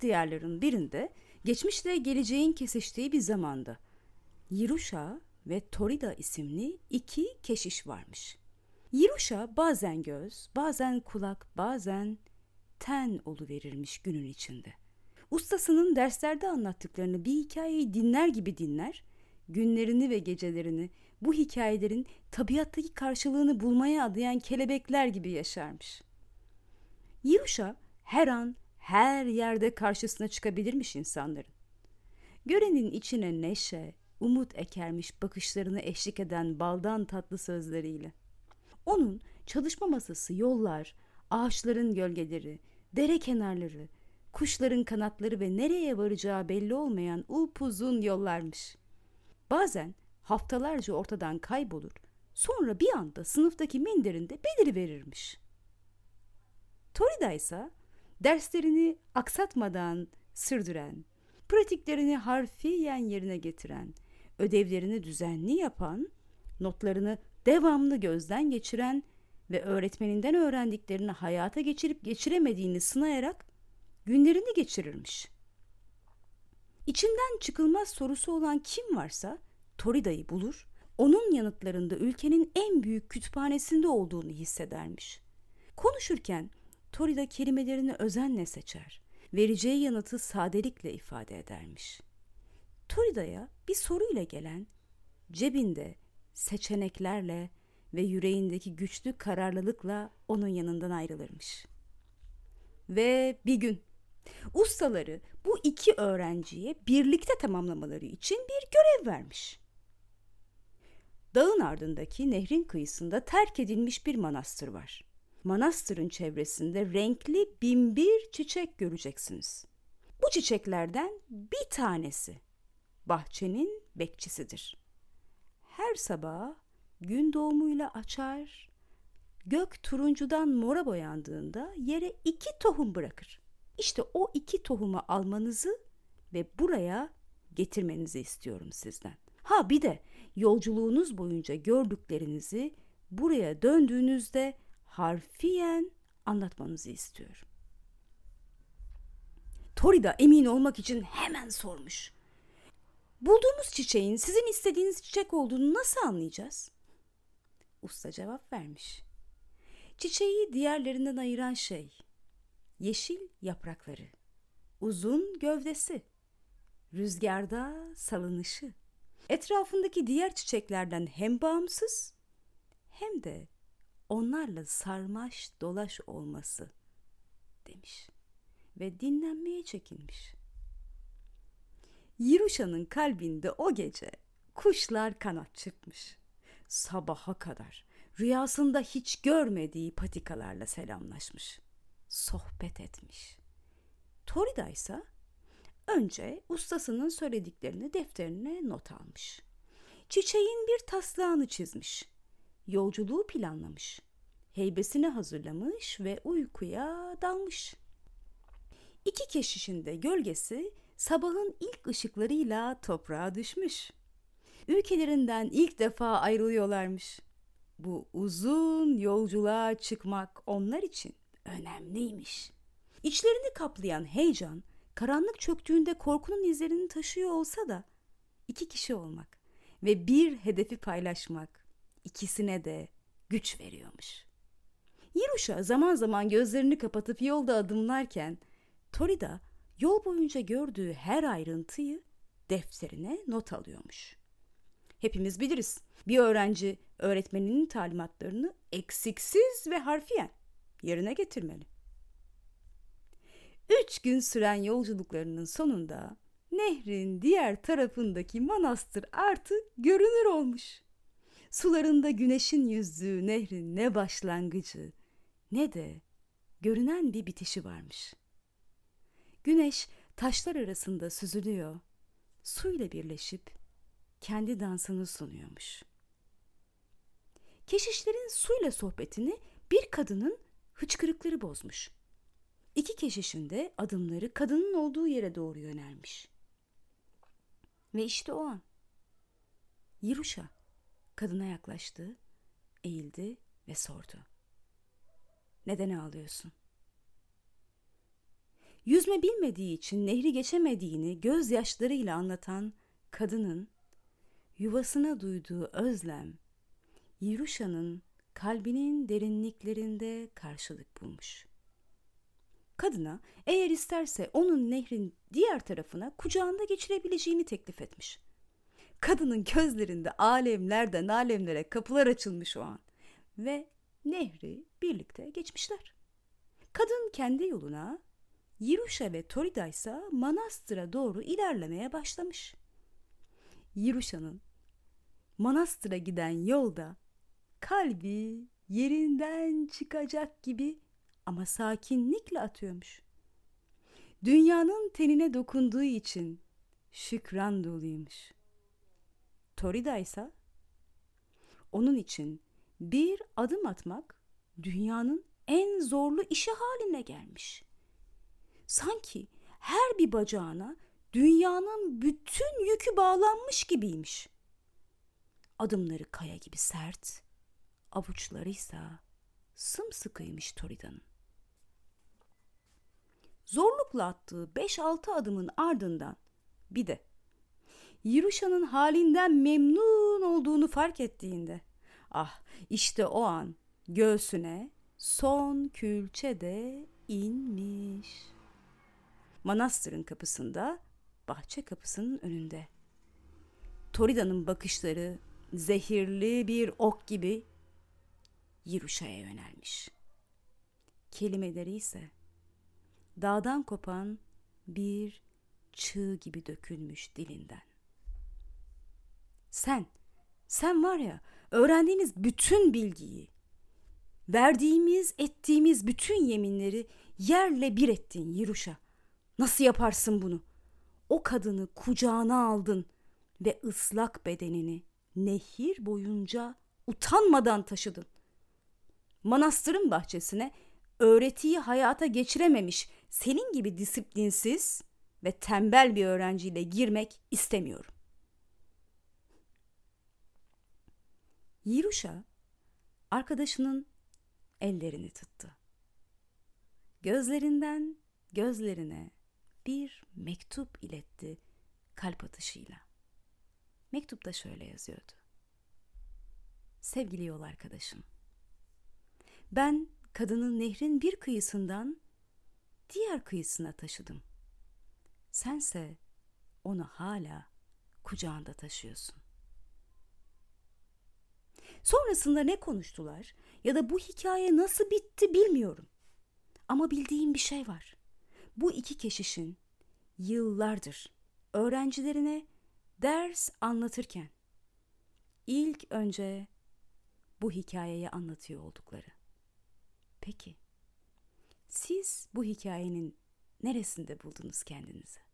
uzak diyarların birinde geçmişle geleceğin kesiştiği bir zamanda Yiruşa ve Torida isimli iki keşiş varmış. Yiruşa bazen göz, bazen kulak, bazen ten verirmiş günün içinde. Ustasının derslerde anlattıklarını bir hikayeyi dinler gibi dinler, günlerini ve gecelerini bu hikayelerin tabiattaki karşılığını bulmaya adayan kelebekler gibi yaşarmış. Yiruşa her an her yerde karşısına çıkabilirmiş insanların. Görenin içine neşe, umut ekermiş bakışlarını eşlik eden baldan tatlı sözleriyle. Onun çalışma masası yollar, ağaçların gölgeleri, dere kenarları, kuşların kanatları ve nereye varacağı belli olmayan upuzun yollarmış. Bazen haftalarca ortadan kaybolur, sonra bir anda sınıftaki minderinde beliriverirmiş. Torida ise derslerini aksatmadan sürdüren, pratiklerini harfiyen yerine getiren, ödevlerini düzenli yapan, notlarını devamlı gözden geçiren ve öğretmeninden öğrendiklerini hayata geçirip geçiremediğini sınayarak günlerini geçirirmiş. İçinden çıkılmaz sorusu olan kim varsa Torida'yı bulur, onun yanıtlarında ülkenin en büyük kütüphanesinde olduğunu hissedermiş. Konuşurken Torida kelimelerini özenle seçer, vereceği yanıtı sadelikle ifade edermiş. Torida'ya bir soruyla gelen, cebinde seçeneklerle ve yüreğindeki güçlü kararlılıkla onun yanından ayrılırmış. Ve bir gün ustaları bu iki öğrenciye birlikte tamamlamaları için bir görev vermiş. Dağın ardındaki nehrin kıyısında terk edilmiş bir manastır var. Manastırın çevresinde renkli binbir çiçek göreceksiniz. Bu çiçeklerden bir tanesi bahçenin bekçisidir. Her sabah gün doğumuyla açar, gök turuncudan mora boyandığında yere iki tohum bırakır. İşte o iki tohumu almanızı ve buraya getirmenizi istiyorum sizden. Ha bir de yolculuğunuz boyunca gördüklerinizi buraya döndüğünüzde harfiyen anlatmanızı istiyorum. Tori da emin olmak için hemen sormuş. Bulduğumuz çiçeğin sizin istediğiniz çiçek olduğunu nasıl anlayacağız? Usta cevap vermiş. Çiçeği diğerlerinden ayıran şey yeşil yaprakları, uzun gövdesi, rüzgarda salınışı, etrafındaki diğer çiçeklerden hem bağımsız hem de onlarla sarmaş dolaş olması demiş ve dinlenmeye çekinmiş. Yiruşa'nın kalbinde o gece kuşlar kanat çıkmış. Sabaha kadar rüyasında hiç görmediği patikalarla selamlaşmış. Sohbet etmiş. Torida ise önce ustasının söylediklerini defterine not almış. Çiçeğin bir taslağını çizmiş. Yolculuğu planlamış. Heybesini hazırlamış ve uykuya dalmış. İki keşişin de gölgesi sabahın ilk ışıklarıyla toprağa düşmüş. Ülkelerinden ilk defa ayrılıyorlarmış. Bu uzun yolculuğa çıkmak onlar için önemliymiş. İçlerini kaplayan heyecan, karanlık çöktüğünde korkunun izlerini taşıyor olsa da iki kişi olmak ve bir hedefi paylaşmak ikisine de güç veriyormuş. Yiruşa zaman zaman gözlerini kapatıp yolda adımlarken Torida yol boyunca gördüğü her ayrıntıyı defterine not alıyormuş. Hepimiz biliriz. Bir öğrenci öğretmeninin talimatlarını eksiksiz ve harfiyen yerine getirmeli. Üç gün süren yolculuklarının sonunda nehrin diğer tarafındaki manastır artık görünür olmuş. Sularında güneşin yüzdüğü nehrin ne başlangıcı ne de görünen bir bitişi varmış. Güneş taşlar arasında süzülüyor, suyla birleşip kendi dansını sunuyormuş. Keşişlerin suyla sohbetini bir kadının hıçkırıkları bozmuş. İki keşişin de adımları kadının olduğu yere doğru yönelmiş. Ve işte o an Yiruşa kadına yaklaştı, eğildi ve sordu. Neden ağlıyorsun? yüzme bilmediği için nehri geçemediğini gözyaşlarıyla anlatan kadının yuvasına duyduğu özlem Yiruşa'nın kalbinin derinliklerinde karşılık bulmuş. Kadına eğer isterse onun nehrin diğer tarafına kucağında geçirebileceğini teklif etmiş. Kadının gözlerinde alemlerden alemlere kapılar açılmış o an ve nehri birlikte geçmişler. Kadın kendi yoluna, Yiruşa ve Torida ise manastıra doğru ilerlemeye başlamış. Yiruşa'nın manastıra giden yolda kalbi yerinden çıkacak gibi ama sakinlikle atıyormuş. Dünyanın tenine dokunduğu için şükran doluymuş. Torida ise onun için bir adım atmak dünyanın en zorlu işi haline gelmiş. Sanki her bir bacağına dünyanın bütün yükü bağlanmış gibiymiş. Adımları kaya gibi sert, avuçları ise sımsıkıymış Torida'nın. Zorlukla attığı 5-6 adımın ardından bir de Yiruşa'nın halinden memnun olduğunu fark ettiğinde ah işte o an göğsüne son külçe de inmiş. Manastırın kapısında, bahçe kapısının önünde. Torida'nın bakışları zehirli bir ok gibi Yiruşa'ya yönelmiş. Kelimeleri ise dağdan kopan bir çığ gibi dökülmüş dilinden. Sen, sen var ya öğrendiğimiz bütün bilgiyi, verdiğimiz, ettiğimiz bütün yeminleri yerle bir ettin Yiruşa. Nasıl yaparsın bunu? O kadını kucağına aldın ve ıslak bedenini nehir boyunca utanmadan taşıdın. Manastırın bahçesine öğretiyi hayata geçirememiş senin gibi disiplinsiz ve tembel bir öğrenciyle girmek istemiyorum. Yiruşa arkadaşının ellerini tuttu. Gözlerinden gözlerine bir mektup iletti kalp atışıyla. Mektupta şöyle yazıyordu. Sevgili yol arkadaşım. Ben kadını nehrin bir kıyısından diğer kıyısına taşıdım. Sense onu hala kucağında taşıyorsun. Sonrasında ne konuştular ya da bu hikaye nasıl bitti bilmiyorum. Ama bildiğim bir şey var. Bu iki keşişin yıllardır öğrencilerine ders anlatırken ilk önce bu hikayeyi anlatıyor oldukları. Peki siz bu hikayenin neresinde buldunuz kendinizi?